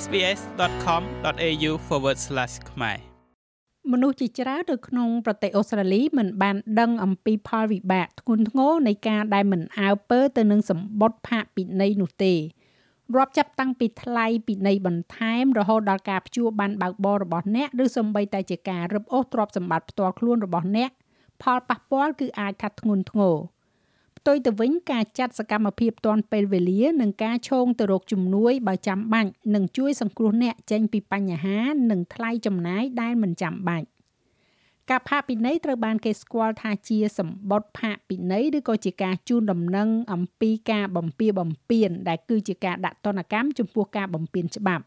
sbs.com.au/ ខ្មែរមនុស្សជាច្រើននៅក្នុងប្រទេសអូស្ត្រាលីមិនបានដឹងអំពីផលវិបាកធ្ងន់ធ្ងរនៃការដែលមិនអើពើទៅនឹងសម្បត្តិផាកពិន័យនោះទេរាប់ចាប់តាំងពីថ្លៃពិន័យបន្ថែមរហូតដល់ការព្យួរបានបើកបររបស់អ្នកឬសូម្បីតែជាការរឹបអូសទ្រព្យសម្បត្តិផ្ទាល់ខ្លួនរបស់អ្នកផលប៉ះពាល់គឺអាចថាធ្ងន់ធ្ងរ ផ្ទុយទៅវិញការចាត់សកម្មភាពទាន់ពេលវេលានិងការឈោងទៅរកជំនួយបើចាំបាច់នឹងជួយសង្គ្រោះអ្នកចេញពីបញ្ហានិងថ្លៃចំណាយដែលមិនចាំបាច់ការផាកពិន័យត្រូវបានគេស្គាល់ថាជាសម្បត្តិផាកពិន័យឬក៏ជាការជូនដំណឹងអំពីការបំពៀបំពៀនដែលគឺជាការដាក់ទណ្ឌកម្មចំពោះការបំពៀនច្បាប់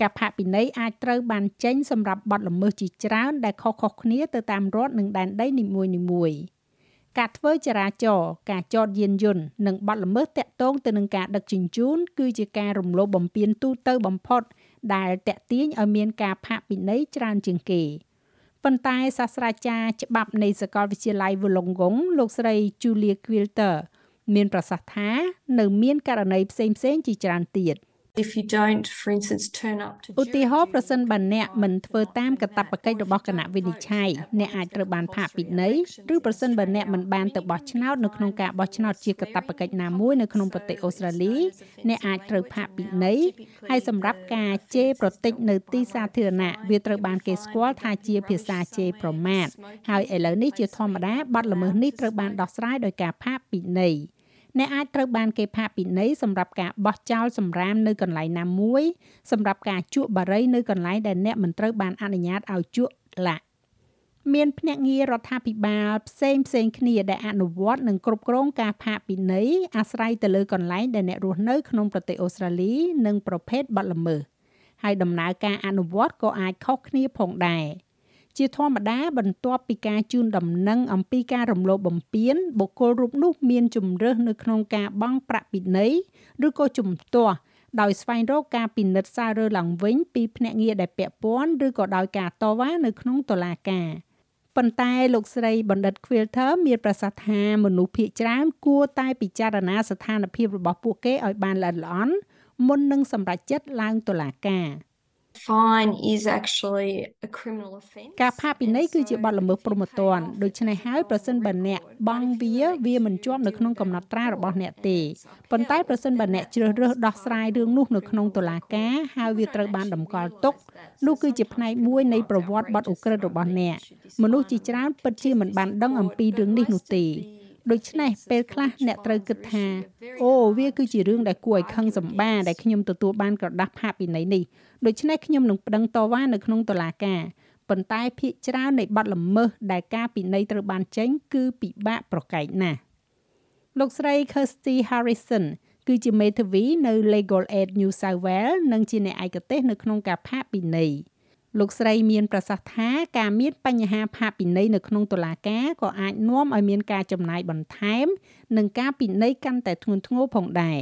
ការផាកពិន័យអាចត្រូវបានចេញសម្រាប់បទល្មើសជាច្រើនដែលខុសៗគ្នាទៅតាមរដ្ឋនិងដែនដីនីមួយៗ ការធ្វើចរាចរណ៍ការចតយានយន្តនិងបទល្មើសតាក់ទងទៅនឹងការដឹកជញ្ជូនគឺជាការរំលោភបំពានទូទៅបំផុត ដែលតាក់ទាញឲ្យមានការផាកពិន័យច្រើនជាងគេប៉ុន្តែសាស្ត្រាចារ្យច្បាប់នៃសាកលវិទ្យាល័យ Wollongong លោកស្រី Julia Quilter មានប្រសាសន៍ថា នៅមានករណីផ្សេងៗជាច្រើនទៀត if you don't for instance turn up to ឧទាហរណ៍ប្រសិនបើអ្នកមិនធ្វើតាមកាតព្វកិច្ចរបស់គណៈវិនិច្ឆ័យអ្នកអាចត្រូវបានផាកពិន័យឬប្រសិនបើអ្នកមិនបានទៅបោះឆ្នោតនៅក្នុងការបោះឆ្នោតជាកាតព្វកិច្ចណាមួយនៅក្នុងប្រទេសអូស្ត្រាលីអ្នកអាចត្រូវផាកពិន័យហើយសម្រាប់ការជេរប្រតិចនៅទីសាធារណៈវាត្រូវបានគេស្គាល់ថាជាភាសាជេរប្រមាថហើយឥឡូវនេះជាធម្មតាបទល្មើសនេះត្រូវបានដោះស្រាយដោយការផាកពិន័យ អ្នកអាចត្រូវបានគេផាកពិន័យសម្រាប់ការបោះចោលសម្រាមនៅកន្លែងណាមួយសម្រាប់ការជក់បារីនៅកន្លែងដែលអ្នកមិនត្រូវបានអនុញ្ញាតឲ្យជក់ឡាក់មានភ្នាក់ងាររដ្ឋាភិបាលផ្សេងផ្សេងគ្នាដែលអនុវត្តនិងគ្រប់គ្រងការផាកពិន័យអាស្រ័យទៅលើកន្លែងដែលអ្នករស់នៅក្នុងប្រទេសអូស្ត្រាលីនិងប្រភេទបទល្មើសហើយដំណើរការអនុវត្តក៏អាចខុសគ្នាផងដែរ។ ជាធម្មតាបន្ទាប់ពីការជូនដំណឹងអំពីការរំលោភបំពានបុគ្គលរូបនោះមានជំរើសនៅក្នុងការបង់ប្រាក់ពិន័យឬក៏ជំទាស់ដោយស្វែងរកការពិនិត្យសាររើឡើងវិញពីភ្នាក់ងារដែលពាក់ព័ន្ធឬក៏ដោយការតវ៉ានៅក្នុងតុលាការប៉ុន្តែលោកស្រីបណ្ឌិត Quilter មានប្រសាសន៍ថាមនុស្សភាគច្រើនគួរតែពិចារណាស្ថានភាពរបស់ពួកគេឲ្យបានល្អិតល្អន់មុននឹងសម្រេចចិត្តឡើងតុលាការ។ fine is actually a criminal offence ការផាកពិន័យគឺជាបទល្មើសព្រហ្មទណ្ឌដូច្នេះហើយប្រសិនបើអ្នកបង់វាវាមិនជាប់នៅក្នុងកំណត់ត្រារបស់អ្នកទេប៉ុន្តែប្រសិនបើអ្នកជ្រើសរើសដោះស្រាយរឿងនោះនៅក្នុងតុលាការហើយវាត្រូវបានតម្កល់ទុកនោះគឺជាផ្នែកមួយនៃប្រវត្តិបទឧក្រិដ្ឋរបស់អ្នកមនុស្សជាច្រើនពិតជាមិនបានដឹងអំពីរឿងនេះនោះទេ ដូច្នេះពេលខ្លះអ្នកត្រូវគិតថាអូវាគឺជារឿងដែលគួរឲ្យខឹងសម្បាដែលខ្ញុំទទួលបានក្រដាស់ផាកពិន័យនេះដូច្នេះខ្ញុំនឹងប្តឹងតវ៉ានៅក្នុងតុលាការប៉ុន្តែភាគច្រើននៃបទល្មើសដែលការពិន័យត្រូវបានចេញ គឺពិបាកប្រកែកណាស់លោកស្រី Kirsty Harrison គឺជាមេធាវីនៅ Legal Aid New South Wales និងជាអ្នកឯកទេសនៅក្នុងការផាកពិន័យ លោកស្រីមានប្រសាសន៍ថាការមានបញ្ហាផាកពិន័យនៅក្នុងតុលាការក៏អាចនាំឲ្យមានការចំណាយបន្ថែម និងការពិន័យកាន់តែធ្ងន់ធ្ងរផងដែរ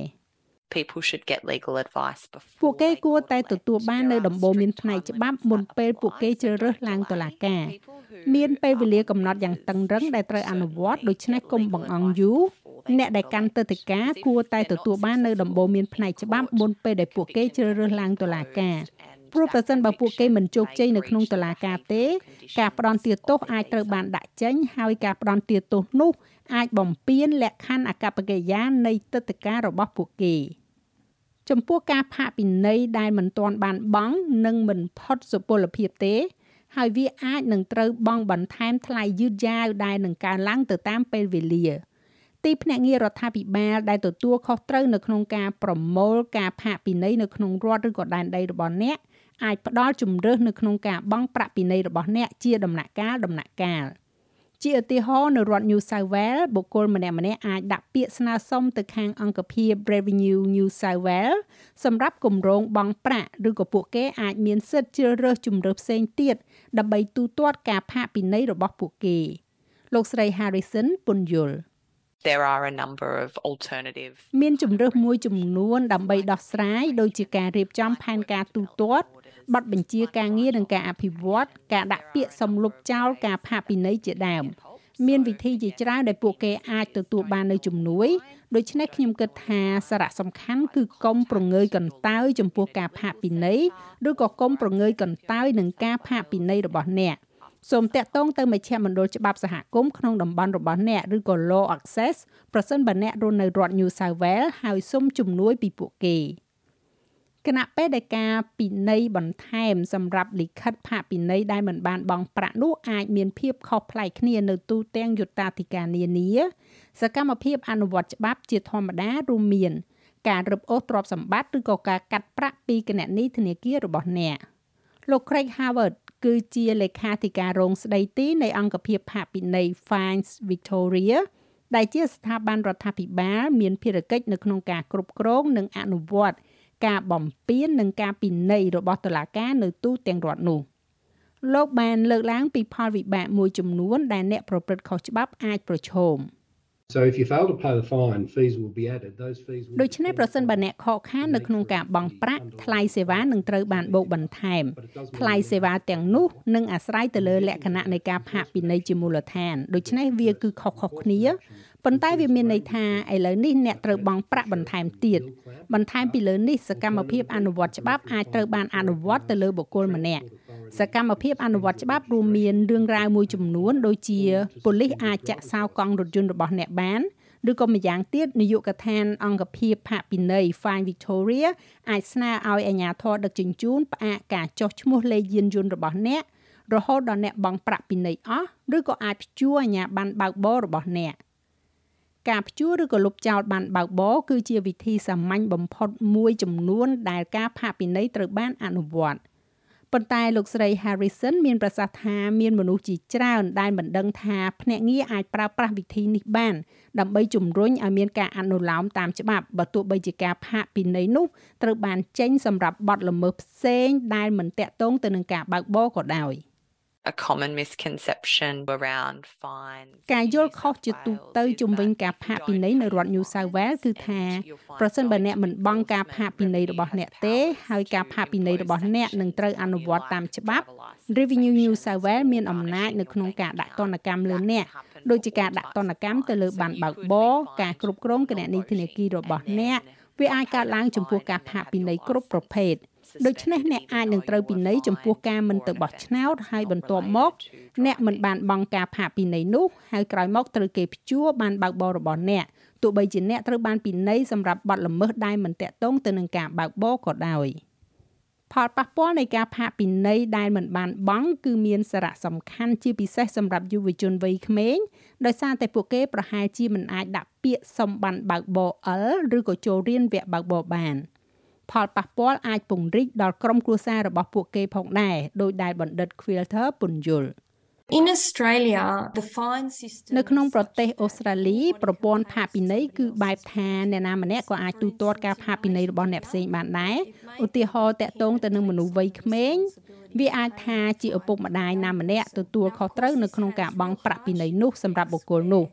people should get legal advice before ពួកគេគួរតែទទួលបាននៅដំបូន្មានផ្នែកច្បាប់មុនពេលពួកគេជ្រើសរើសឡើងតុលាការមានពេលវេលាកំណត់យ៉ាងតឹងរឹងដែលត្រូវអនុវត្តដូច្នេះកុំបង្អង់យូរអ្នកដែលកាន់ទៅតិកាគួរតែទទួលបាននៅដំបូន្មានផ្នែកច្បាប់មុនពេលដែលពួកគេជ្រើសរើសឡើងតុលាការ ព្រោះប្រសិនបើពួកគេមិនជោគជ័យនៅក្នុងតុលាការទេ ការផ្ដន់ទាទោសអាចត្រូវបានដាក់ចេញហើយការផ្ដន់ទាទោសនោះអាចបំពានលក្ខខណ្ឌអកប្បកិរិយានៃទឹកតការរបស់ពួកគេចំពោះការផាកពិន័យដែលមិនទាន់បានបង់និងមិនផុតសុពលភាពទេ ហើយវាអាចនឹងត្រូវបង់បន្ថែមថ្លៃយឺតយ៉ាវដែលនឹងកើនឡើងទៅតាមពេលវេលាទីភ្នាក់ងាររដ្ឋាភិបាលដែលទទួលខុសត្រូវនៅក្នុងការប្រមូលការផាកពិន័យនៅក្នុងរដ្ឋឬក៏ដែនដីរបស់អ្នក អាចផ្ដល់ជំរើសនៅក្នុងការបង់ប្រាក់ពិន័យរបស់អ្នកជាដំណាក់កាលដំណាក់កាលជាឧទាហរណ៍នៅរដ្ឋ New South Wales បុគ្គលម្នាក់ម្នាក់អាចដាក់ពាក្យស្នើសុំទៅខាងអង្គភាព Revenue New South Wales សម្រាប់គម្រោងបង់ប្រាក់ឬក៏ពួកគេអាចមានសិទ្ធិជ្រើសរើសជំរើសផ្សេងទៀតដើម្បីទូទាត់ការផាកពិន័យរបស់ពួកគេ លោកស្រី Harrison ពន្យល់ there are a number of alternative មានជំរើសមួយចំនួនដើម្បីដោះស្រាយដូចជាការរៀបចំផែនការទូទាត់ប័ណ្ណបញ្ជាការងារនិងការអភិវឌ្ឍការដាក់ពាក្យសំលុបចោលការផាកពិន័យជាដើមមានវិធីជាច្រើនដែលពួកគេអាចទទួលបាននៅជំនួយដូច្នេះខ្ញុំគិតថាសារៈសំខាន់គឺកុំប្រងើយកន្តើយចំពោះការផាកពិន័យឬក៏កុំប្រងើយកន្តើយនឹងការផាកពិន័យរបស់អ្នក សូមតាក់ទងទៅមជ្ឈមណ្ឌលច្បាប់សហគមន៍ក្នុងតំបន់របស់អ្នកឬក៏ Law Access ប្រសិនបើអ្នករស់នៅរដ្ឋ New South Wales ហើយសូមជំនួយពីពួកគេគណៈពេលដែលការពិន័យបន្ថែមសម្រាប់លិខិតផាកពិន័យដែលមិនបានបង់ប្រាក់នោះអាចមានភាពខុសប្លែកគ្នានៅទូទាំងយុត្តាធិការនានាសកម្មភាពអនុវត្តច្បាប់ជាធម្មតារួមមាន ការរឹបអូសទ្រព្យសម្បត្តិឬក៏ការកាត់ប្រាក់ពីគណនីធនាគាររបស់អ្នកលោក Craig Howard គឺជាលេខាធិការរងស្ដីទីនៃអង្គភាពផាកពិន័យ Fines Victoria ដែលជាស្ថាប័នរដ្ឋាភិបាលមានភារកិច្ចនៅក្នុងការគ្រប់គ្រងនិងអនុវត្តការបំពាននិងការពិន័យរបស់តុលាការនៅទូទាំងរដ្ឋនោះលោកបានលើកឡើងពីផលវិបាកមួយចំនួនដែលអ្នកប្រព្រឹត្តខុសច្បាប់អាចប្រឈម។ So if you fail to pay the fine, fees will be added. Those fees will ដូច្នេះប្រសិនបើអ្នកខកខាននៅក្នុងការបង់ប្រាក់ថ្លៃសេវានឹងត្រូវបានបូកបន្ថែមថ្លៃសេវាទាំងនោះនឹងអាស្រ័យទៅលើលក្ខណៈនៃការផាកពិន័យជាមូលដ្ឋានដូច្នេះវាគឺខុសៗគ្នាប៉ុន្តែវាមានន័យថាឥឡូវនេះអ្នកត្រូវបង់ប្រាក់បន្ថែមទៀតបន្ថែមពីលើនេះសកម្មភាពអនុវត្តច្បាប់អាចត្រូវបានអនុវត្តទៅលើបុគ្គលម្នាក់ សកម្មភាពអនុវត្តច្បាប់រួមមានរឿងរ៉ាវមួយចំនួនដូចជាប៉ូលីសអាចចាក់សោកង់រថយន្តរបស់អ្នកបានឬក៏ម្យ៉ាងទៀតនាយកដ្ឋានអង្គភាពផាកពិន័យ Fine Victoria អាចស្នើឲ្យអាជ្ញាធរដឹកជញ្ជូនផ្អាកការចុះឈ្មោះលេខយានយន្តរបស់អ្នករហូតដល់អ្នកបង់ប្រាក់ពិន័យអស់ឬក៏អាចព្យួរអាជ្ញាប័ណ្ណបើកបររបស់អ្នកការព្យួរឬក៏លុបចោលបានបើកបរគឺជាវិធីសាមញ្ញបំផុតមួយចំនួនដែលការផាកពិន័យត្រូវបានអនុវត្ត។ ប៉ុន្តែលោកស្រី Harrison មានប្រសាសន៍ថាមានមនុស្សជាច្រើនដែលមិនដឹងថាភ្នាក់ងារអាចប្រើប្រាស់វិធីនេះបានដើម្បីជំរុញឲ្យមានការអនុលោមតាមច្បាប់បើទោះបីជាការផាកពិន័យនោះត្រូវបានចេញសម្រាប់បទល្មើសផ្សេងដែលមិនតាក់ទងទៅនឹងការបើកបរក៏ដោយ។ a common misconception around fines ការយល់ខុសជាទូទៅជំវិញការផាកពិន័យនៅរដ្ឋ New South Wales គឺថាប្រសិនបើអ្នកមិនបង់ការផាកពិន័យរបស់អ្នកទេហើយការផាកពិន័យរបស់អ្នកនឹងត្រូវអនុវត្តតាមច្បាប់ Revenue New South Wales មានអំណាចនៅក្នុងការដាក់ទណ្ឌកម្មលើអ្នកដូចជាការដាក់ទណ្ឌកម្មទៅលើបានបើកបរការគ្រប់គ្រងគណនីធនាគាររបស់អ្នកវាអាចកើតឡើងចំពោះការផាកពិន័យគ្រប់ប្រភេទ ដូច្នេះអ្នកអាចនឹងត្រូវពិន័យចំពោះការមិនទៅបោះឆ្នោតហើយបន្ទាប់មក អ្នកមិនបានបង់ការផាកពិន័យនោះហើយក្រោយមកត្រូវគេព្យួរបានបើកបររបស់អ្នកទោះបីជាអ្នកត្រូវបានពិន័យសម្រាប់បទល្មើសដែលមិនតាក់ទងទៅនឹងការបើកបរក៏ដោយផលប៉ះពាល់នៃការផាកពិន័យដែលមិនបានបង់គឺមានសារៈសំខាន់ជាពិសេសសម្រាប់យុវជនវ័យក្មេងដោយសារតែពួកគេប្រហែលជាមិនអាចដាក់ពាក្យសំបានបើកបរ L ឬក៏ចូលរៀនវគ្គបើកបរបាន។ ផលប៉ះពាល់អាចពង្រីកដល់ក្រុមគ្រួសាររបស់ពួកគេផងដែរដោយដែលបណ្ឌិត Quilter ពន្យល់ In Australia the fine system នៅក្នុងប្រទេសអូស្ត្រាលីប្រព័ន្ធផាកពិន័យគឺបែបថាអ្នកណាម្នាក់ក៏អាចទូទាត់ការផាកពិន័យរបស់អ្នកផ្សេងបានដែរឧទាហរណ៍តកតងទៅនឹងមនុស្សវ័យក្មេងវាអាចថាជាឪពុកម្ដាយណាម្នាក់ទទួលខុសត្រូវនៅក្នុងការបង់ប្រាក់ពិន័យនោះសម្រាប់បុគ្គលនោះ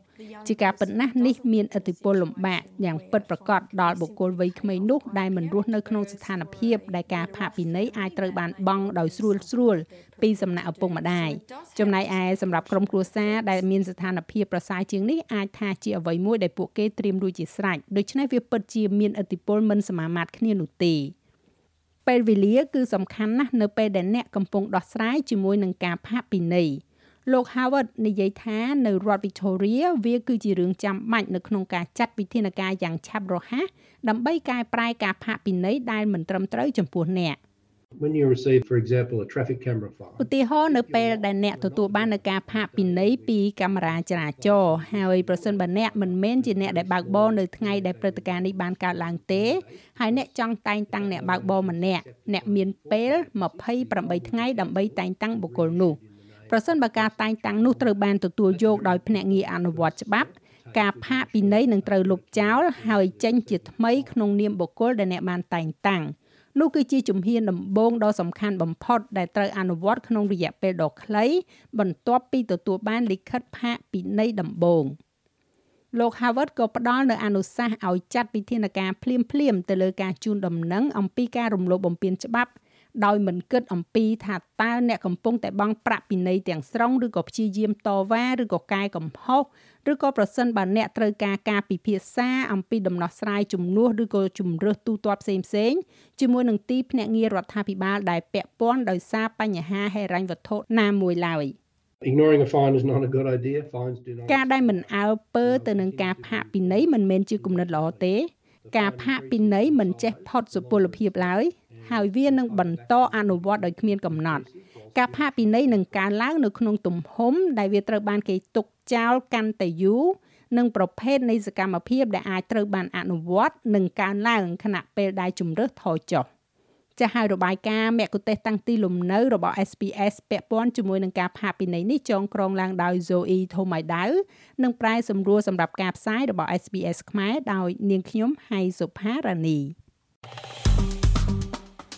ជាការពិតណាស់នេះមានឥទ្ធិពលលំបាកយ៉ាងពិតប្រាកដដល់បុគ្គលវ័យក្មេងនោះដែលមិនរស់នៅក្នុងស្ថានភាពដែលការផាកពិន័យអាចត្រូវបានបង់ដោយស្រួលស្រួលពីសំណាក់ឪពុកម្ដាយចំណែកឯសម្រាប់ក្រុមគ្រួសារដែលមានស្ថានភាពប្រសើរជាងនេះអាចថាជាអ្វីមួយដែលពួកគេត្រៀមរួចជាស្រេចដូច្នេះវាពិតជាមានឥទ្ធិពលមិនសមាមាត្រគ្នានោះទេពេលវេលាគឺសំខាន់ណាស់នៅពេលដែលអ្នកកំពុងដោះស្រាយជាមួយនឹងការផាកពិន័យ លោក Howard និយាយថានៅរដ្ឋ Victoria វាគឺជារឿងចាំបាច់នៅក្នុងការចាត់វិធានការយ៉ាងឆាប់រហ័សដើម្បីកែប្រែការផាកពិន័យដែលមិនត្រឹមត្រូវចំពោះអ្នក when you receive for example a traffic camera file ឧទាហរណ៍នៅពេលដែលអ្នកទទួលបាននៅការផាកពិន័យពីកាមេរ៉ាចរាចរណ៍ហើយប្រសិនបើអ្នកមិនមែនជាអ្នកដែលបើកបរនៅថ្ងៃដែលព្រឹត្តិការណ៍នេះបានកើតឡើងទេហើយអ្នកចង់តែងតាំងអ្នកបើកបរម្នាក់អ្នកមានពេល28ថ្ងៃដើម្បីតែងតាំងបុគ្គលនោះ ប្រសិនបើការតែងតាំងនោះត្រូវបានទទួលយកដោយភ្នាក់ងារអនុវត្តច្បាប់ការផាកពិន័យនឹងត្រូវលុបចោលហើយចេញជាថ្មីក្នុងនាមបុគ្គលដែលអ្នកបានតែងតាំងនោះគឺជាជំហានដំបូងដ៏សំខាន់បំផុតដែលត្រូវអនុវត្តក្នុងរយៈពេលដ៏ខ្លីបន្ទាប់ពីទទួលបានលិខិតផាកពិន័យដំបូងលោក Harvard ក៏ផ្ដល់នូវអនុសាសន៍ឲ្យចាត់វិធានការភ្លាមៗទៅលើការជូនដំណឹងអំពីការរំលោភបំពានច្បាប់ ដោយមិនគិតអំពីថាតើអ្នកកំពុងតែបង់ប្រាក់ពិន័យទាំងស្រុងឬក៏ព្យាយាមតវ៉ាឬក៏កែកំហុសឬក៏ប្រសិនបើអ្នកត្រូវការការពិភាក្សាអំពីដំណោះស្រាយជំនួសឬក៏ជំរើសទូទាត់ផ្សេងផ្សេងជាមួយនឹងទីភ្នាក់ងាររដ្ឋាភិបាលដែលពាក់ព័ន្ធដោយសារបញ្ហាហិរញ្ញវត្ថុណាមួយឡើយ Ignoring a fine is not a good idea. Fines do not. ការដែលមិនអើពើទៅនឹងការផាកពិន័យមិនមែនជាគំនិតល្អទេ ការផាកពិន័យមិនចេះផុតសុពលភាពឡើយ ហើយវានឹងបន្តអនុវត្តដោយគ្មានកំណត់ការផាកពិន័យនឹងកើនឡើងនៅក្នុងទំហំដែលវាត្រូវបានគេទុកចោលកាន់តែយូរនិងប្រភេទនៃសកម្មភាពដែលអាចត្រូវបានអនុវត្តនឹងកើនឡើងខណៈពេលដែលជំរើសថយចុះចាស់ហើយរបាយការណ៍មគ្គុទ្ទេសក៍តាំងទីលំនៅរបស់ SPS ពាក់ព័ន្ធជាមួយនឹងការផាកពិន័យនេះចងក្រងឡើងដោយ Zoe Thomaidau និងប្រែសម្រួលសម្រាប់ការផ្សាយរបស់ SPS ខ្មែរដោយនាងខ្ញុំហៃសុផារ៉ានី